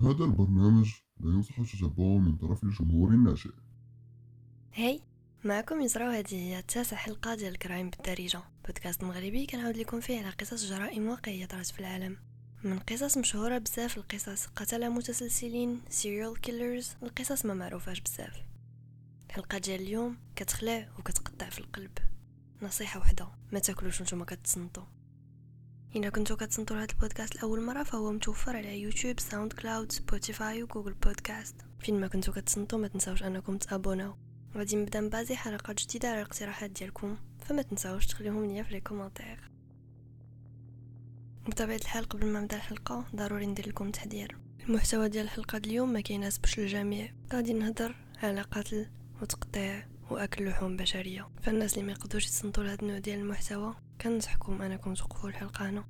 هذا البرنامج لا ينصح تتبعه من طرف الجمهور الناشئ hi معكم يزرا وهذه هي التاسع حلقة ديال ال crime بالدارجة بودكاست مغربي كنعاود لكم فيه على قصص جرائم واقعية طرات في العالم. من قصص مشهورة بزاف القصص قتلة متسلسلين serial killers القصص ما معروفاش بزاف. الحلقة ديال اليوم كتخلع وكتقطع في القلب. نصيحة وحدة ما تاكلوش نتوما كتصنتو إلا كنتو كتصنتو لهاد البودكاست لأول مرة فهو متوفر على يوتيوب ساوند كلاود سبوتيفاي وجوجل بودكاست. فين ما كنتو كتصنتو ما تنساوش أنكم تابوناو. غادي نبدأ نبازي حلقات جديدة على الاقتراحات ديالكم فما تنساوش تخليهم ليا في les commentaires. بطبيعة الحال قبل ما نبدأ الحلقة ضروري ندير لكم تحذير المحتوى ديال الحلقة اليوم ما كيناسبش الجميع غادي نهضر على قتل وتقطيع وأكل لحوم بشرية. فالناس اللي ما يقدروش يتصنتوا لهذا النوع ديال المحتوى كنصحكم انكم توقفوا الحلقة هنا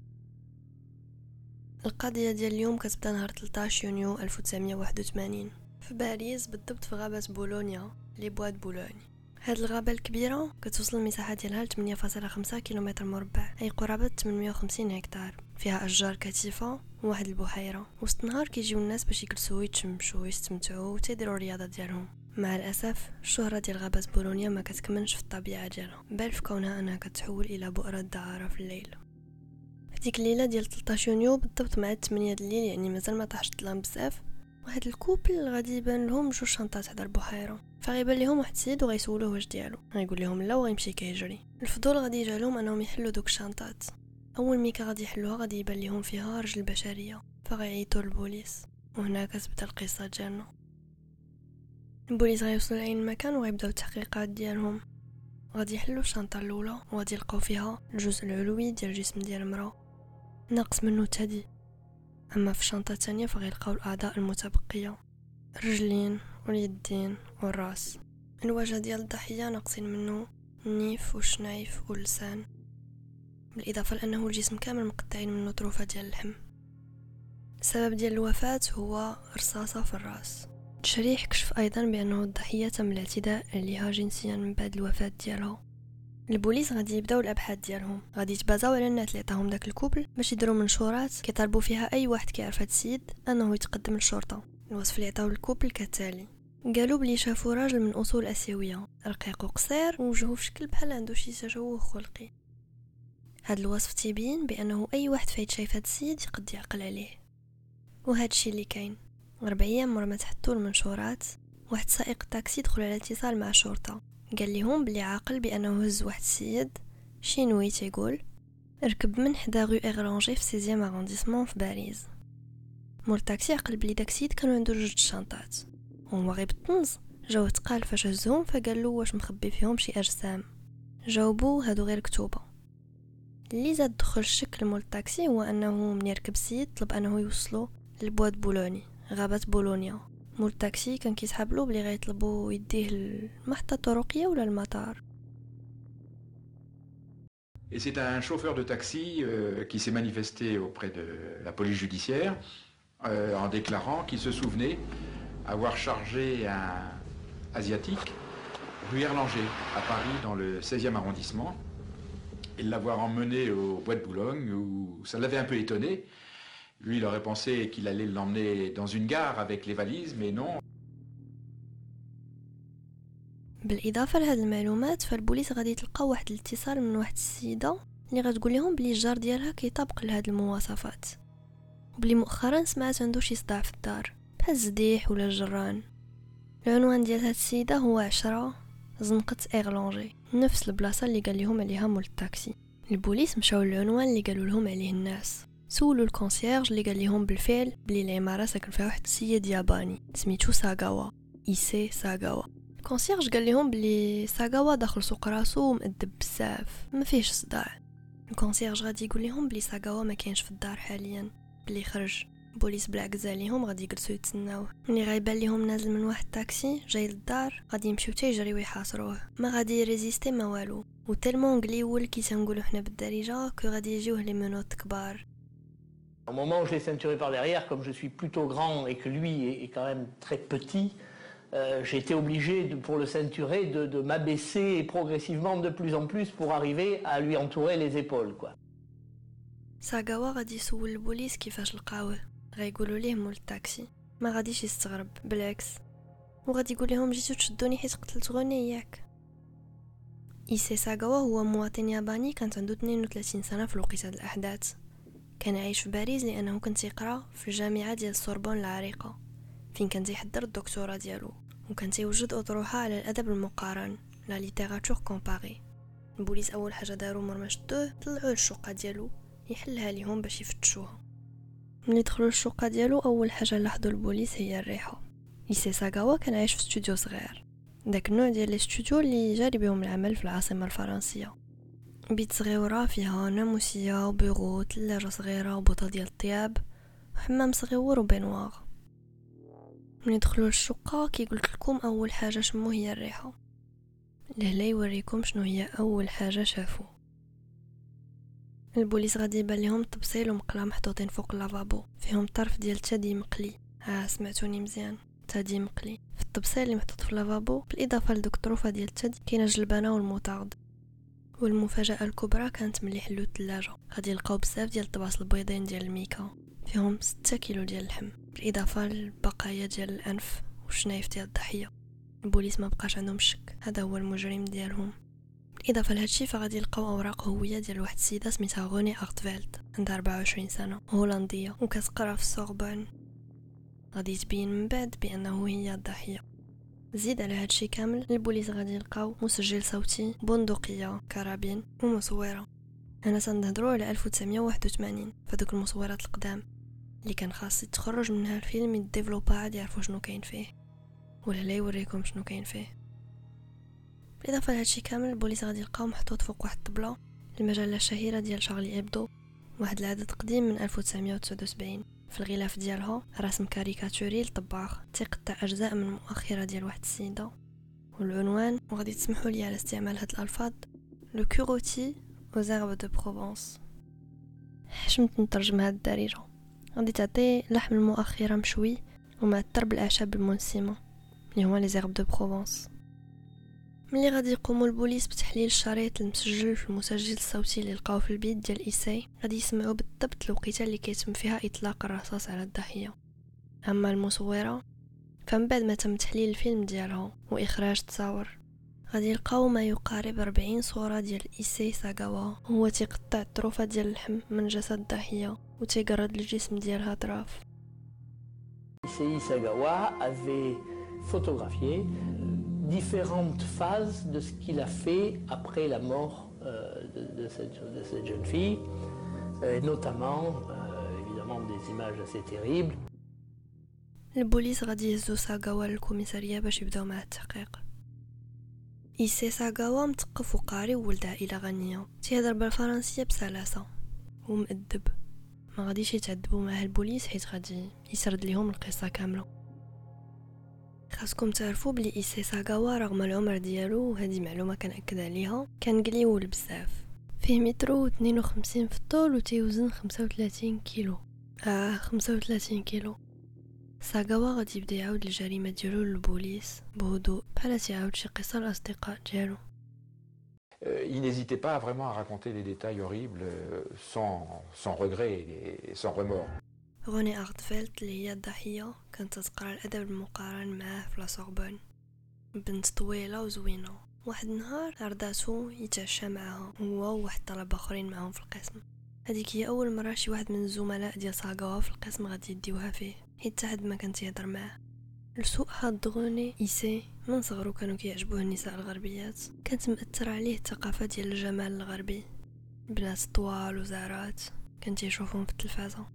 القضية ديال اليوم كتبدا نهار 13 يونيو 1981 في باريس بالضبط في غابة بولونيا لي بواد بولوني. هاد الغابة الكبيرة كتوصل المساحة ديالها ل 8.5 كيلومتر مربع. أي قرابة 850 هكتار. فيها أشجار كثيفة وواحد البحيرة. وسط النهار كيجيو الناس باش يجلسوا ويتشمشوا ويستمتعوا وتيديروا الرياضة ديالهم. مع الأسف الشهرة ديال غابة بولونيا ما كتكمنش في الطبيعة ديالها. بل في كونها أنها كتحول إلى بؤرة دعارة في الليل. هديك الليلة ديال 13 يونيو بالضبط مع 8 الليل يعني مازال ما طاحش الظلام بزاف. واحد ال couple غادي يبان لهم جوج شنطات حدا البحيرة. فغيبان لهم واحد السيد وغيسولوه واش ديالو. غيقول لهم لا وغيمشي كيجري. الفضول غادي يجعلهم أنهم يحلوا دوك الشنطات. أول ميكا غادي يحلوها غادي يبان لهم فيها رجل بشريه فغيعيطوا للبوليس. وهنا كتبدأ القصة ديالنا. البوليس غيوصلوا لعين المكان وغيبداو التحقيقات ديالهم. غادي يحلوا الشنطة الأولى وغادي يلقاو فيها الجزء العلوي ديال الجسم ديال المرأة. ناقص منه الثدي أما في الشنطة الثانية فغيلقاو الأعضاء المتبقية. الرجلين واليدين والراس. الوجه ديال الضحية ناقصين منه النيف والشنايف واللسان. بالإضافة لأنه الجسم كامل مقطعين منه طروفه ديال اللحم. السبب ديال الوفاة هو رصاصة في الراس. التشريح كشف أيضا بأنه الضحية تم الاعتداء عليها جنسيا من بعد الوفاة ديالها. البوليس غادي يبداو الأبحاث ديالهم. غادي يتبازاو على الناس اللي عطاهم داك ال couple باش يديروا منشورات كيطالبوا فيها أي واحد كيعرف هاد السيد أنه يتقدم للشرطة. الوصف اللي عطاو ال couple كالتالي. قالوا بلي شافوا راجل من أصول آسيوية. رقيق وقصير ووجهه في شكل بحال عنده شي تشوه خلقي. هاد الوصف تيبين بأنه أي واحد فايت شايف هاد السيد يقد يعقل عليه. وهاد الشي اللي كاين. ربع أيام مور ما تحطوا المنشورات واحد سائق الطاكسي دخل على اتصال مع الشرطه قال لهم بلي عاقل بأنه هز واحد السيد شينوي تيقول ركب من حدا غو اغرانجي في seizième arrondissement في باريس. مول الطاكسي عقل بلي داك السيد كانوا عنده جوج شنطات. وهو غير بالطنز جاو تقال فاش هزهم فقال له واش مخبي فيهم شي أجسام. جاوبو هادو غير كتوبه اللي زاد دخل الشك مول الطاكسي هو أنه من يركب السيد طلب أنه يوصلو لبواد بولوني. غابة بولونيا مول التاكسي كان كيسحب له بلي غيطلبو يديه المحطة الطرقية ولا المطار Et c'est un chauffeur de taxi euh, qui s'est manifesté auprès de la police judiciaire euh, en déclarant qu'il se souvenait avoir chargé un asiatique rue Erlanger à Paris dans le 16e arrondissement et l'avoir emmené au bois de Boulogne où ça l'avait un peu étonné lui, il aurait pensé qu'il allait l'emmener dans une gare avec les valises, mais non. بالإضافة لهاد المعلومات فالبوليس غادي تلقى واحد الاتصال من واحد السيدة اللي غتقول لهم بلي الجار ديالها كيطابق لهاد المواصفات. وبلي مؤخرا سمعت عنده شي صداع في الدار بحال الزديح ولا الجران. العنوان ديال هاد السيد هو عشرة زنقة ايغلونجي نفس البلاصة اللي قال لهم عليها مول التاكسي. البوليس مشاو للعنوان اللي قالوا لهم عليه الناس. سولو ال concierge اللي قال لهم بالفعل بلي العمارة ساكن فيها واحد السيد ياباني سميتو ساغاوا إيسي ساغاوا. ال concierge قال لهم بلي ساغاوا داخل سوق راسو ومؤدب بزاف ما فيهش صداع. ال concierge غادي يقول لهم بلي ساغاوا ما كاينش في الدار حاليا. بلي خرج البوليس بالعكس عليهم غادي يجلسوا يتسناوه ملي غيبان ليهم نازل من واحد الطاكسي جاي للدار غادي يمشيو حتى يجريو يحاصروه. ما غادي يريزيستي ما والو. وتلمون قليول كي تنقولو حنا بالدارجة كو غادي يجيوه لي منوط كبار. Au moment où je l'ai ceinturé par derrière, comme je suis plutôt grand et que lui est, quand même très petit, euh, j'ai été obligé, de, pour le ceinturer, de, de m'abaisser progressivement de plus en plus pour arriver à lui entourer les épaules. Quoi. ساغاوا غادي يسول البوليس كيفاش لقاوه غيقولوا ليه مول التاكسي ما غاديش يستغرب بالعكس وغادي يقول لهم جيتو تشدوني حيت قتلت غوني ياك إيسي ساغاوا هو مواطن ياباني كانت عنده 32 سنة في الوقت هاد الأحداث كان عايش في باريس لأنه كان تيقرا في الجامعة ديال سوربون العريقة فين كان تيحضر الدكتوراه ديالو؟ وكان تيوجد أطروحة على الأدب المقارن لا ليتيراتور كومباري البوليس أول حاجة دارو مور ما شدوه طلعوه للشقة ديالو يحلها ليهم باش يفتشوها. ملي دخلوا الشقة ديالو أول حاجة لاحظوا البوليس هي الريحة. إيسي ساغاوا كان عايش في ستوديو صغير. داك النوع ديال les studios اللي جاري بهم العمل في العاصمة الفرنسية. بيت صغيرة فيها ناموسية وبيرو تلاجة صغيرة وبوطة ديال الطياب وحمام صغيور و baignoire ملي دخلوا للشقة كي قلت لكم أول حاجة شمو هي الريحة. لهلا يوريكم شنو هي أول حاجة شافو البوليس غادي يبان لهم طبسيل ومقلا محطوطين فوق ال lavabo. فيهم طرف ديال تادي مقلي. ها سمعتوني مزيان. تادي مقلي. في الطبسيل اللي محطوط في ال lavabo بالإضافة لدوك الطروفه ديال التادي كاينة جلبانة والموطارد. والمفاجأة الكبرى كانت ملي حلو الثلاجه غادي يلقاو بزاف ديال الطباسل البيضين ديال الميكا. فيهم ستة كيلو ديال اللحم. بالإضافة للبقايا ديال الأنف والشنايف ديال الضحية. البوليس ما بقاش عندهم شك. هذا هو المجرم ديالهم. إضافة لهادشي فغادي يلقاو أوراق هوية ديال واحد السيدة سميتها Renée Hartevelt عندها 24 سنة هولندية وكتقرا في السوربون غادي تبين من بعد بأنه هي الضحية زيد على هادشي كامل. البوليس غادي يلقاو مسجل صوتي بندقية carabine ومصورة. أنا تنهضرو على 1981 فدوك المصورات القدام اللي كان خاص يتخرج منها الفيلم يديفلوبا عاد يعرفو شنو كاين فيه ولهلا يوريكم شنو كاين فيه. بالاضافه لهادشي كامل البوليس غادي يلقاو محطوط فوق واحد الطبلة المجلة الشهيرة ديال Charlie Hebdo واحد العدد قديم من 1979 في الغلاف ديالها رسم كاريكاتوري لطباخ تيقطع أجزاء من مؤخره ديال واحد السيدة. والعنوان وغادي تسمحوا لي على استعمال هاد الألفاظ le cul rôti aux herbes de Provence حشمت نترجم هاد الدارجه غادي تعطي لحم المؤخرة مشوي ومعطر بالاعشاب المنسمة اللي هما les herbes de Provence ملي غادي يقوموا البوليس بتحليل الشريط المسجل في المسجل الصوتي اللي لقاو في البيت ديال إيساي غادي يسمعوا بالضبط الوقيته اللي كيتم فيها إطلاق الرصاص على الضحية. أما المصورة فمن بعد ما تم تحليل الفيلم ديالها وإخراج التصاور غادي يلقاو ما يقارب 40 صورة ديال إيساي ساغاوا هو تيقطع الطروفة ديال اللحم من جسد الضحية وتيقرد الجسم ديالها طراف. Issei Sagawa avait photographié différentes phases de ce qu'il a fait après la mort euh, de, de cette, de cette jeune fille, euh, et notamment euh, évidemment des images assez terribles. البوليس غادي يهزو ساغاوا للكوميسارية باش يبداو مع التحقيق إيسي ساغاوا مثقف وقاري وولد عائلة غنية تيهضر بالفرنسية بسلاسة ومؤدب ما غاديش يتعذبوا معاه البوليس حيت غادي يسرد ليهم القصة كاملة خاصكم تعرفوا بلي إيسي ساغاوا رغم العمر ديالو وهذه معلومة كنأكد عليها كان قليول بزاف فيه متر و 52 في الطول وتيوزن 35 كيلو آه 35 كيلو ساغاوا غادي يبدا يعاود الجريمة ديالو للبوليس بهدوء بحال تيعاود شي قصة لأصدقاء ديالو Euh, il n'hésitait pas vraiment à raconter des détails horribles euh, sans, sans regret et sans remords. غوني أغتفلت اللي هي الضحية كانت تقرا الأدب المقارن معاه في لاسوربون بنت طويلة وزوينة. واحد النهار عرضاتو يتعشى معاها هو وواحد الطلبة آخرين معاهم في القسم. هذيك هي أول مرة شي واحد من الزملاء ديال ساغاوا في القسم غادي يديوها فيه حيت حد ما كان تيهضر معاه. لسوء حظ غوني إيسي من صغرو كانوا كيعجبوه النساء الغربيات. كانت مأثرة عليه الثقافة ديال الجمال الغربي. بنات طوال وزارات كان تيشوفهم في التلفازة.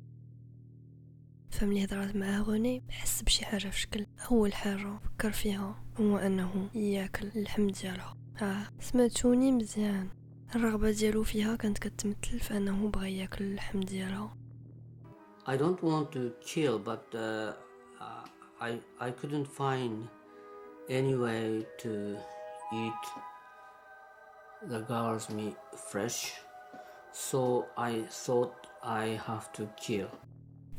فملي هضرات معاه غوني حس بشي حاجة في شكل. أول حاجة فكر فيها هو أنه ياكل اللحم ديالها آه سمعتوني مزيان. الرغبة ديالو فيها كانت كتمثل في أنه بغى ياكل اللحم ديالها I don't want to kill, but uh, I I couldn't find any way to eat the girl's meat fresh, so I thought I have to kill.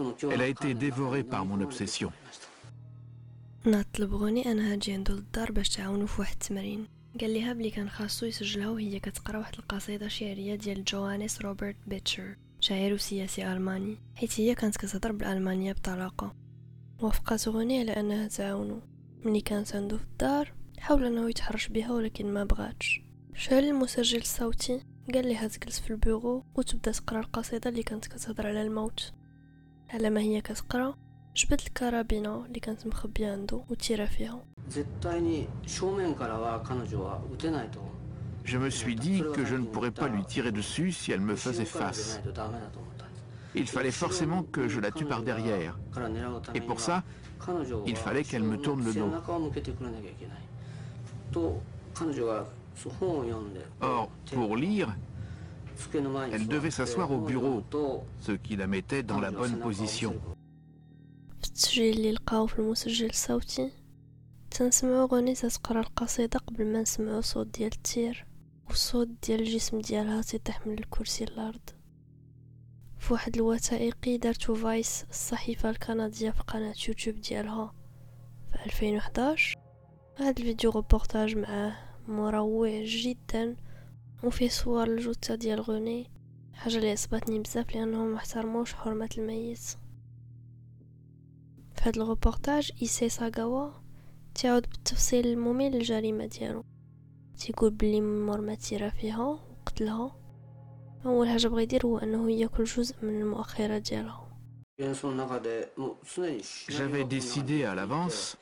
elle a été dévorée par mon obsession. نطلبوني أنا هاجي عنده للدار باش تعاونو في واحد التمرين. قال ليها بلي كان خاصو يسجلها وهي كتقرا واحد القصيدة شعرية ديال جوانيس روبرت بيتشر شاعر وسياسي ألماني حيت هي كانت كتهضر بالألمانية بطلاقة. وافقات غني على أنها تعاونو. ملي كانت عنده في الدار حاول أنه يتحرش بها ولكن ما بغاتش. شعل المسجل الصوتي قال لها تجلس في البيرو وتبدا تقرا القصيدة اللي كانت كتهضر على الموت. على ما هي كتقرا جبت الكرابينه اللي كانت مخبيه عنده وتيرا فيها Je me suis dit que je ne pourrais pas lui tirer dessus si elle me faisait face. Il fallait forcément que je la tue par derrière. Et pour ça, il fallait qu'elle me tourne le dos. Or, pour lire, elle devait s'asseoir au bureau, ce qui la mettait dans la bonne position. في التسجيل اللي لقاو في المسجل الصوتي تنسمعو غوني تقرا القصيدة قبل ما نسمعو صوت ديال التير والصوت ديال الجسم ديالها تيطيح من الكرسي الأرض في واحد الوثائقي دارتو فايس الصحيفة الكندية في قناة يوتيوب ديالها في 2011 هاد الفيديو روبورتاج معاه مروع جدا. وفيه صور الجثة ديال غوني حاجة اللي عصبتني بزاف لأنهم محترموش حرمة الميت. في هاد الغوبورتاج إيسي ساغاوا تعود بالتفصيل الممل للجريمة ديالو. تيقول بلي مور ما تيرا فيها وقتلها. أول حاجة بغا يدير هو أنه يأكل جزء من المؤخرة ديالها. J'avais décidé à l'avance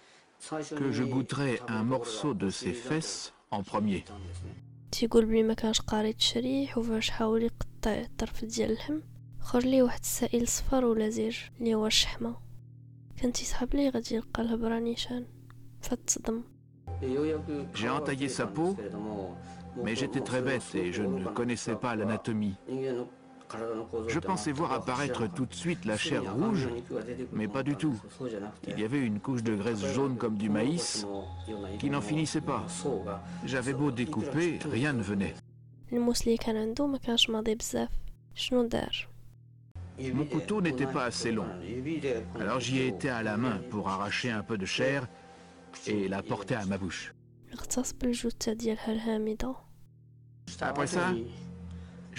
que je goûterais un morceau de ses fesses en premier. تيقول بلي ما كانش قاري التشريح وفاش حاول يقطع الطرف ديال اللحم خرج ليه واحد السائل صفر ولزيج اللي هو الشحمة. كان تيسحب ليه غادي يلقى الهبره نيشان فتصدم. J'ai entaillé sa peau, mais j'étais très bête et je ne connaissais pas l'anatomie. Je pensais voir apparaître tout de suite la chair rouge, mais pas du tout. Il y avait une couche de graisse jaune comme du maïs qui n'en finissait pas. J'avais beau découper, rien ne venait. Mon couteau n'était pas assez long. Alors j'y ai été à la main pour arracher un peu de chair et la porter à ma bouche. Après ça,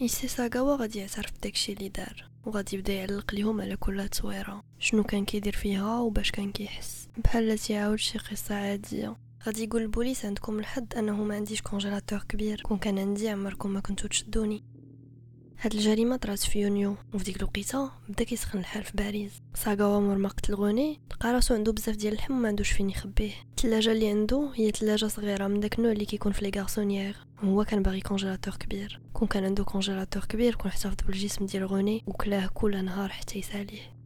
إيسي ساغاوا غادي يعترف بداكشي اللي دار وغادي يبدا يعلق ليهم على كل تصويره شنو كان كيدير فيها وباش كان كيحس. بحال تيعاود شي قصة عادية. غادي يقول البوليس عندكم الحد أنه ما عنديش congélateur كبير كون كان عندي عمركم ما كنتو تشدوني. هاد الجريمة طرات في يونيو وفي ديك الوقيتة بدا كيسخن الحال في باريس. ساغاوا مور ما قتل غوني لقى راسو عنده بزاف ديال اللحم وما عندوش فين يخبيه. الثلاجه اللي عنده هي ثلاجه صغيرة من داك النوع اللي كيكون في les garçonnières. هو كان باغي congélateur كبير. كون كان عنده congélateur كبير كون احتفظ بالجسم ديال غوني وكلاه كل نهار حتى يساليه.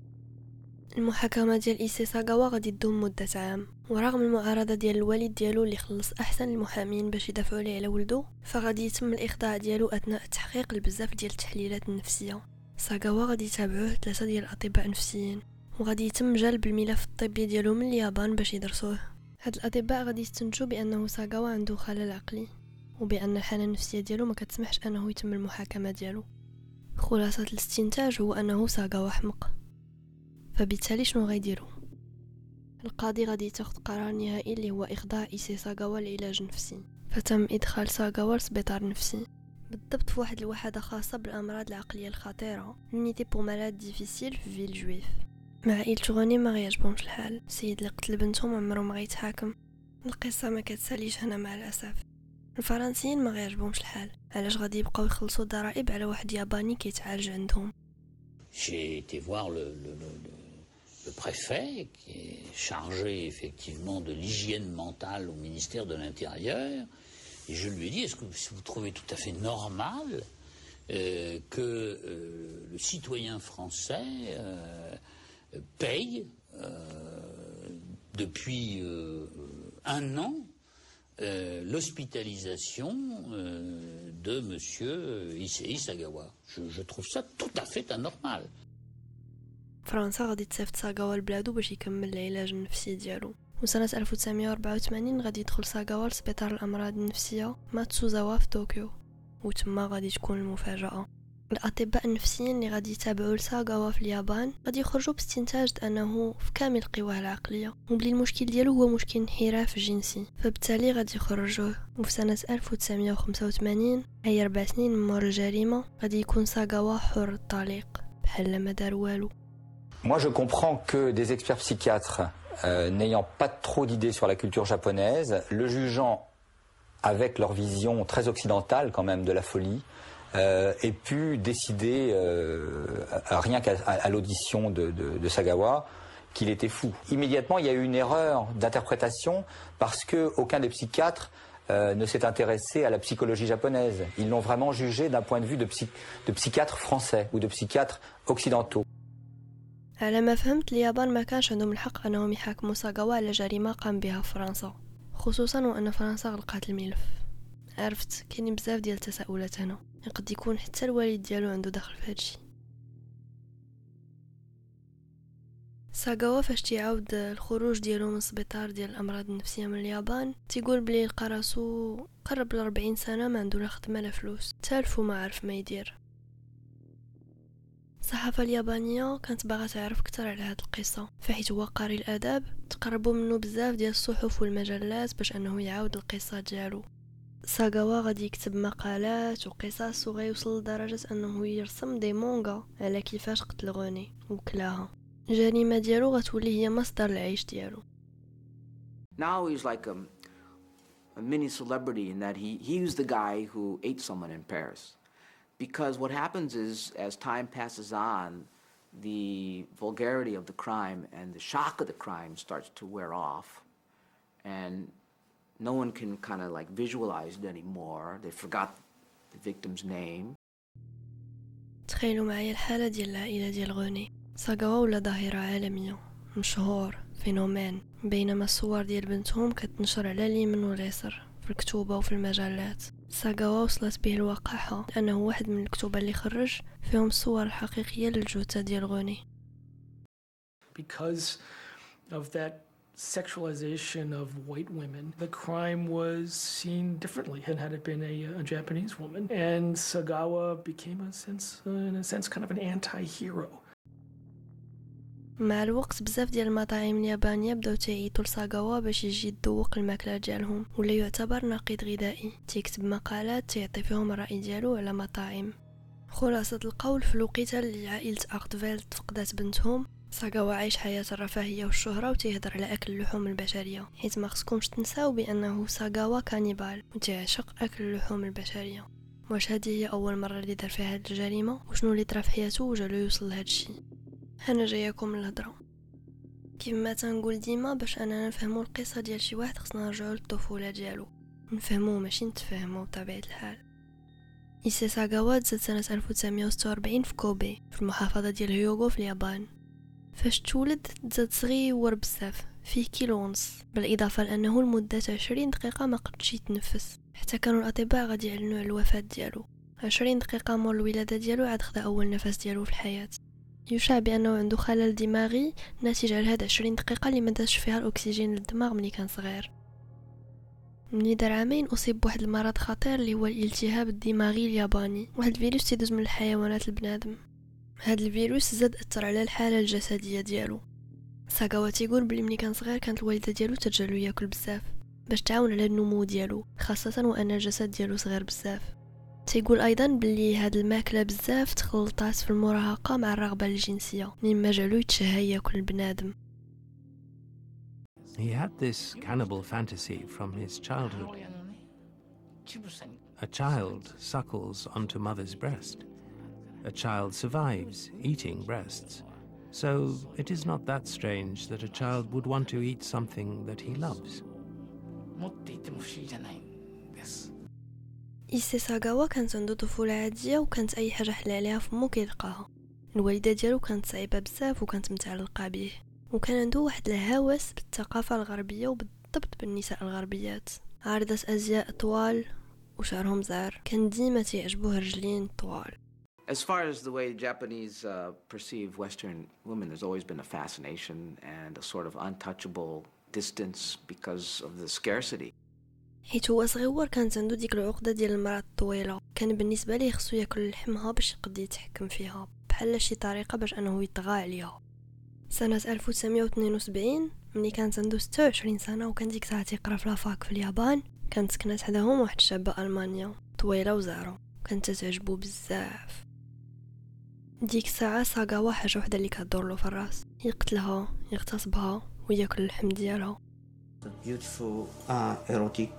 المحاكمة ديال إيسي ساغاوا غادي تدوم مدة عام. ورغم المعارضة ديال الوالد ديالو اللي خلص أحسن المحامين باش يدافعوا عليه على ولدو فغادي يتم الإخضاع ديالو أثناء التحقيق لبزاف ديال التحليلات النفسية. ساغاوا غادي يتابعوه ثلاثة ديال الأطباء نفسيين وغادي يتم جلب الملف الطبي ديالو من اليابان باش يدرسوه. هاد الأطباء غادي يستنتجوا بأنه ساغاوا عنده خلل عقلي وبأن الحالة النفسية ديالو ما كتسمحش أنه يتم المحاكمة ديالو. خلاصة الاستنتاج هو أنه ساغاوا حمق فبالتالي شنو غيديروا القاضي غادي تاخد قرار نهائي اللي هو إخضاع إيسي ساغاوا لعلاج نفسي فتم إدخال ساغاوا لسبيطار نفسي. بالضبط في واحد الوحدة خاصة بالأمراض العقلية الخطيرة. L'unité pour malades difficiles في Villejuif. مع عائلة غني ما غيعجبهمش الحال. السيد اللي قتل بنتهم عمرو ما غيتحاكم. القصة ما كتساليش هنا مع الأسف. الفرنسيين ما غيعجبهمش الحال. علاش غادي يبقاو يخلصوا ضرائب على واحد ياباني كيتعالج عندهم؟ J'ai été voir le, le- le- le- préfet, qui est chargé effectivement de l'hygiène mentale au ministère de l'Intérieur, et je lui ai dit, est-ce que vous trouvez tout à fait normal euh, que euh, le citoyen français euh, paye depuis un an l'hospitalisation de M. Issei Sagawa? Je trouve ça tout à fait anormal. فرنسا غادي تصيفط ساغاوا لبلادو باش يكمل العلاج النفسي ديالو. وسنة 1984 غادي يدخل ساغاوا لسبيطار الأمراض النفسية ماتسوزاوا في طوكيو. وتما غادي تكون المفاجأة. الأطباء النفسيين اللي غادي يتابعوا لساغاوا في اليابان غادي يخرجوا باستنتاج أنه في كامل قواه العقلية. وبلي المشكل ديالو هو مشكل انحراف جنسي. فبالتالي غادي يخرجوه. وفي سنة 1985 أي أربع سنين من مور الجريمة غادي يكون ساغاوا حر الطليق بحال ما دار والو. Moi, je comprends que des experts psychiatres, euh, n'ayant pas trop d'idées sur la culture japonaise, le jugeant avec leur vision très occidentale quand même de la folie, euh, aient pu décider, euh, rien qu'à l'audition de, de, Sagawa, qu'il était fou. Immédiatement, il y a eu une erreur d'interprétation parce que aucun des psychiatres ne s'est intéressé à la psychologie japonaise. Ils l'ont vraiment jugé d'un point de vue de, de psychiatres français ou de psychiatres occidentaux. على ما فهمت اليابان ما كانش عندهم الحق أنهم يحاكموا ساغاوا على جريمة قام بها فرنسا خصوصا وأن فرنسا غلقات الملف. عرفت؟ كاينين بزاف ديال التساؤلات هنا. يقد يكون حتى الوالد ديالو عنده دخل في هادشي. ساغاوا فاش تيعاود الخروج ديالو من السبيطار ديال الأمراض النفسية من اليابان تيقول بلي لقى راسو قرب ل سنة ما عنده لا خدمة لا فلوس. تالف وما عرف ما يدير. الصحافة اليابانية كانت باغا تعرف كتر على هاد القصة فحيت هو قاري الاداب تقربوا منه بزاف ديال الصحف والمجلات باش أنه يعاود القصة ديالو. ساغاوا غادي يكتب مقالات وقصص وغيوصل لدرجة أنه يرسم دي مونغا على كيفاش قتل غوني وكلاها. الجريمة ديالو غتولي هي مصدر العيش ديالو. Now he's like a, a mini celebrity in that he, he was the guy who ate someone in Paris. because what happens is as time passes on, the vulgarity of the crime and the shock of the crime starts to wear off, and no one can kind of like visualize it anymore. They forgot the victim's name. تخيلوا معايا الحالة ديال العائلة ديال غوني ساقاوا ولا ظاهرة عالمية مشهور فينومين بينما الصور ديال بنتهم كتنشر على اليمين واليسر في الكتوبة وفي المجلات ساقاوا وصلت به الوقاحة لأنه واحد من الكتب اللي خرج فيهم الصور الحقيقية للجثة ديال غوني Because of that sexualization of white women, the crime was seen differently than had it been a, a Japanese woman. And Sagawa became, a sense, uh, in a sense, kind of an anti-hero. مع الوقت بزاف ديال المطاعم اليابانية بداو تيعيطوا لساغاوا باش يجي يدوق الماكلة ديالهم ولا يعتبر نقيض غذائي. تيكتب مقالات تيعطي فيهم الرأي ديالو على مطاعم. خلاصة القول في الوقيتة اللي عائلة أغتفيلد فقدات بنتهم ساغاوا عايش حياة الرفاهية والشهرة وتيهضر على أكل اللحوم البشرية. حيت ما خصكمش تنساو بأنه ساغاوا كانيبال وتيعشق أكل اللحوم البشرية. واش هذه هي أول مرة اللي دار فيها هاد الجريمة؟ وشنو اللي طرا في حياته وجالو يوصل لهاد الشي أنا جاياكم من الهضره كيف ما تنقول ديما باش اننا نفهمو القصة ديال شي واحد خصنا نرجعو للطفولة ديالو. نفهمو ماشي نتفهمو بطبيعة الحال. إيسي ساغاوا تزاد سنة 1946 في كوبي في المحافظة ديال هيوغو في اليابان. فاش تولد تزاد صغير بزاف فيه كيلو ونص. بالإضافة لأنه لمدة عشرين دقيقة ما قدش يتنفس حتى كانوا الأطباء غادي يعلنوا على الوفاة ديالو. عشرين دقيقة مور الولادة ديالو عاد خدا أول نفس ديالو في الحياة. يشاع بأنه عنده خلل دماغي ناتج على هاد عشرين دقيقة اللي مداش فيها الأكسجين للدماغ ملي كان صغير. ملي دار عامين أصيب بواحد المرض خطير اللي هو الالتهاب الدماغي الياباني. واحد الفيروس تيدوز من الحيوانات البنادم هاد الفيروس زاد أثر على الحالة الجسدية ديالو. ساغاوا تيقول بلي ملي كان صغير كانت الوالدة ديالو ترجعلو ياكل بزاف باش تعاون على النمو ديالو خاصة وأن الجسد ديالو صغير بزاف. تيقول ايضا بلي هاد الماكله بزاف تخلطات في المراهقه مع الرغبه الجنسيه مما جعلو يتشهى ياكل البنادم He had this cannibal fantasy from his childhood. A child suckles onto mother's breast. A child survives eating breasts. So it is not that strange that a child would want to eat something that he loves. 持っていても不思議じゃないんです。 إيسي ساغاوا كانت عنده طفولة عادية وكانت أي حاجة حل عليها فمو كيلقاها. الوالدة ديالو كانت صعيبة بزاف وكانت متعلقة بيه. وكان عنده واحد الهوس بالثقافة الغربية وبالضبط بالنساء الغربيات. عارضة أزياء طوال وشعرهم زعر كان ديما تيعجبوه رجلين طوال. As far as the way Japanese uh, perceive Western women, there's always been a fascination and a sort of untouchable distance because of the scarcity. حيت هو صغيور كانت عنده ديك العقدة ديال المرأة الطويلة. كان بالنسبة ليه خصو ياكل لحمها باش يقد يتحكم فيها بحال شي طريقة باش أنه يطغى عليها. سنة 1972 ملي كانت عنده 26 سنة وكان ديك الساعة تيقرا في لافاك في اليابان كانت سكنات حداهم واحد شابة ألمانيا طويلة وزعرة كانت تعجبو بزاف. ديك الساعة ساغاوا حاجة وحدة اللي كدور له في الراس يقتلها يغتصبها وياكل اللحم ديالها. Beautiful, uh, erotic,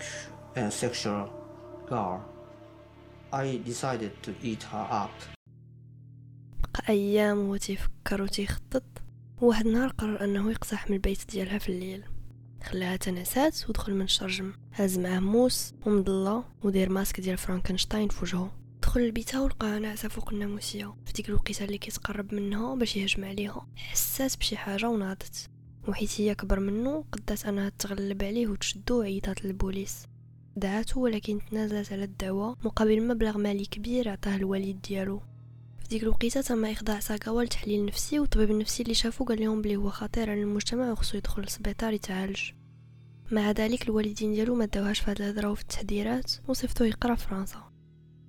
and sexual girl. I decided to eat her up. وهو تيفكر وتيخطط وواحد النهار قرر أنه يقتحم البيت ديالها في الليل. خلاها تا نعسات ودخل من الشرجم. هاز معاه موس ومضلة ودير ماسك ديال فرانكنشتاين في وجهه. دخل لبيتها ولقاها ناعسة فوق الناموسية. في ديك الوقيتة اللي كيتقرب منها باش يهجم عليها. حسات بشي حاجة وناضت. وحيت هي كبر منه قدات أنها تغلب عليه وتشدو وعيطات للبوليس ودعاتو ولكن تنازلت على الدعوة مقابل مبلغ مالي كبير عطاه الوالد ديالو. في ديك الوقيتة تم إخضاع ساكاوا لتحليل نفسي والطبيب النفسي اللي شافو قال لهم بلي هو خطير على المجتمع وخصو يدخل للسبيطار يتعالج. مع ذلك الوالدين ديالو ما داوهاش في هاد الهضرة وفي التحذيرات وصيفطوه يقرأ فرنسا.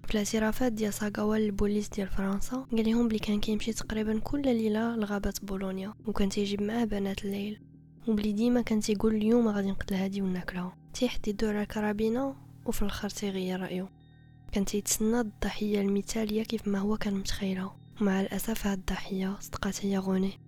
في الاعترافات ديال ساكاوا للبوليس ديال فرنسا قال لهم بلي كان كيمشي تقريبا كل ليلة لغابة بولونيا وكان تيجيب معاه بنات الليل. وبلي ديما كان تيقول اليوم غادي نقتل هادي وناكلها. تيحددو على الكرابينة وفي الآخر تيغير رأيه. كان تيتسنى الضحية المثالية كيف ما هو كان متخيلها. ومع الأسف هاد الضحية صدقات هي غوني.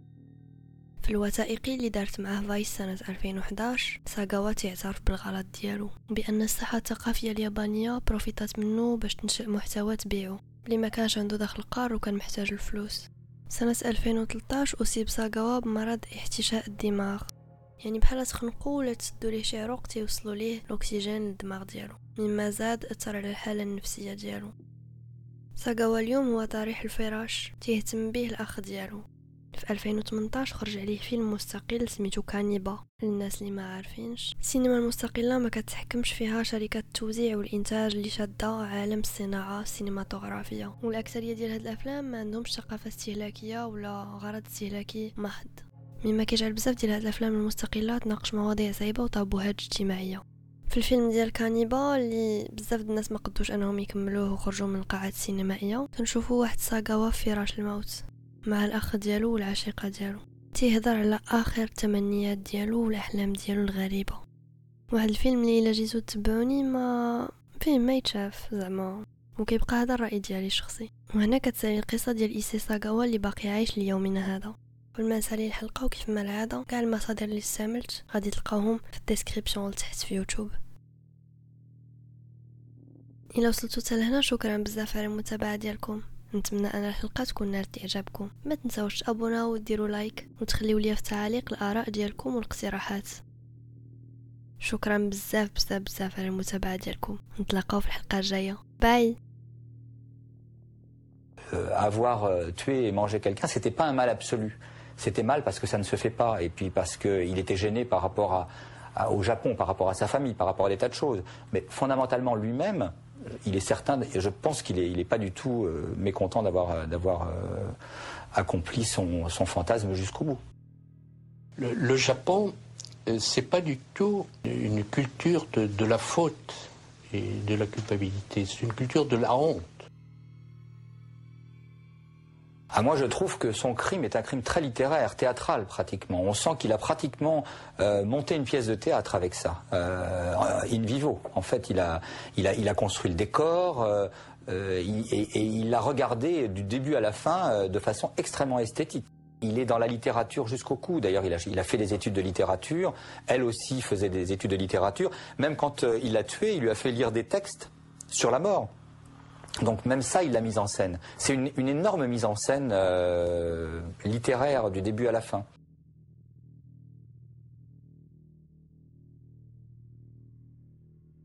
في الوثائقي اللي دارت معاه فايس سنة 2011 ساغاوا تيعترف بالغلط ديالو بأن الساحة الثقافية اليابانية profitات منه باش تنشئ محتوى تبيعه وبلي ما كانش عنده دخل قار وكان محتاج الفلوس. سنة 2013 أصيب ساغاوا بمرض احتشاء الدماغ. يعني بحال تخنقو ولا تسدو ليه شي عروق تيوصلوا ليه الأكسجين للدماغ ديالو. مما زاد أثر على الحالة النفسية ديالو. ساغاوا اليوم هو طريح الفراش تيهتم به الأخ ديالو. في 2018 خرج عليه فيلم مستقل سميتو كانيبا. للناس اللي ما عارفينش. السينما المستقلة ما كتحكمش فيها شركات التوزيع والإنتاج اللي شادة عالم الصناعة السينماتوغرافية. والأكثرية ديال هاد الأفلام ما عندهمش ثقافة استهلاكية ولا غرض استهلاكي محض. مما كيجعل بزاف ديال هاد الأفلام المستقلة تناقش مواضيع صعيبة وطابوهات اجتماعية. في الفيلم ديال كانيبا اللي بزاف د الناس ما قدوش أنهم يكملوه وخرجوا من القاعات السينمائية كنشوفوا واحد ساغاوا في فراش الموت. مع الأخ ديالو والعشيقة ديالو. تيهضر على آخر التمنيات ديالو والأحلام ديالو الغريبة. واحد الفيلم اللي إلا جيتو تبعوني ما فيه ما يتشاف زعما. وكيبقى هذا الرأي ديالي الشخصي. وهنا كتسالي القصة ديال إيسي ساغاوا اللي باقي عايش ليومنا هذا. قبل ما نسالي الحلقة وكيف ما العاده كاع المصادر اللي استعملت غادي تلقاوهم في ال description لتحت في يوتيوب. إلى وصلتوا حتى لهنا شكرا بزاف على المتابعة ديالكم. نتمنى ان الحلقه تكون نالت اعجابكم ما تنساوش تابوناو وديروا لايك وتخليو لي في التعاليق الاراء ديالكم والاقتراحات شكرا بزاف بزاف بزاف على المتابعه ديالكم نتلاقاو في الحلقه الجايه باي Euh, avoir euh, tué et mangé quelqu'un, c'était pas un mal absolu. C'était mal parce que ça ne se fait pas et puis parce qu'il était gêné par rapport à, à- au Japon, par rapport à sa famille, par rapport à des tas de choses. Mais fondamentalement lui-même, il est certain, je pense qu'il est, il pas du tout euh, mécontent d'avoir, euh, euh, accompli son, fantasme jusqu'au bout. Le, le Japon, c'est pas du tout une culture de, de la faute et de la culpabilité. C'est une culture de la honte. Ah, moi, je trouve que son crime est un crime très littéraire, théâtral pratiquement. On sent qu'il a pratiquement euh, monté une pièce de théâtre avec ça, euh, in vivo. En fait, il a, il a, il a construit le décor euh, euh, et, il l'a regardé du début à la fin de façon extrêmement esthétique. Il est dans la littérature jusqu'au cou. D'ailleurs, il a, il a fait des études de littérature. Elle aussi faisait des études de littérature. Même quand il l'a tué, il lui a fait lire des textes sur la mort. Donc même ça, il l'a mise en scène. C'est une, énorme mise en scène euh, littéraire du début à la fin.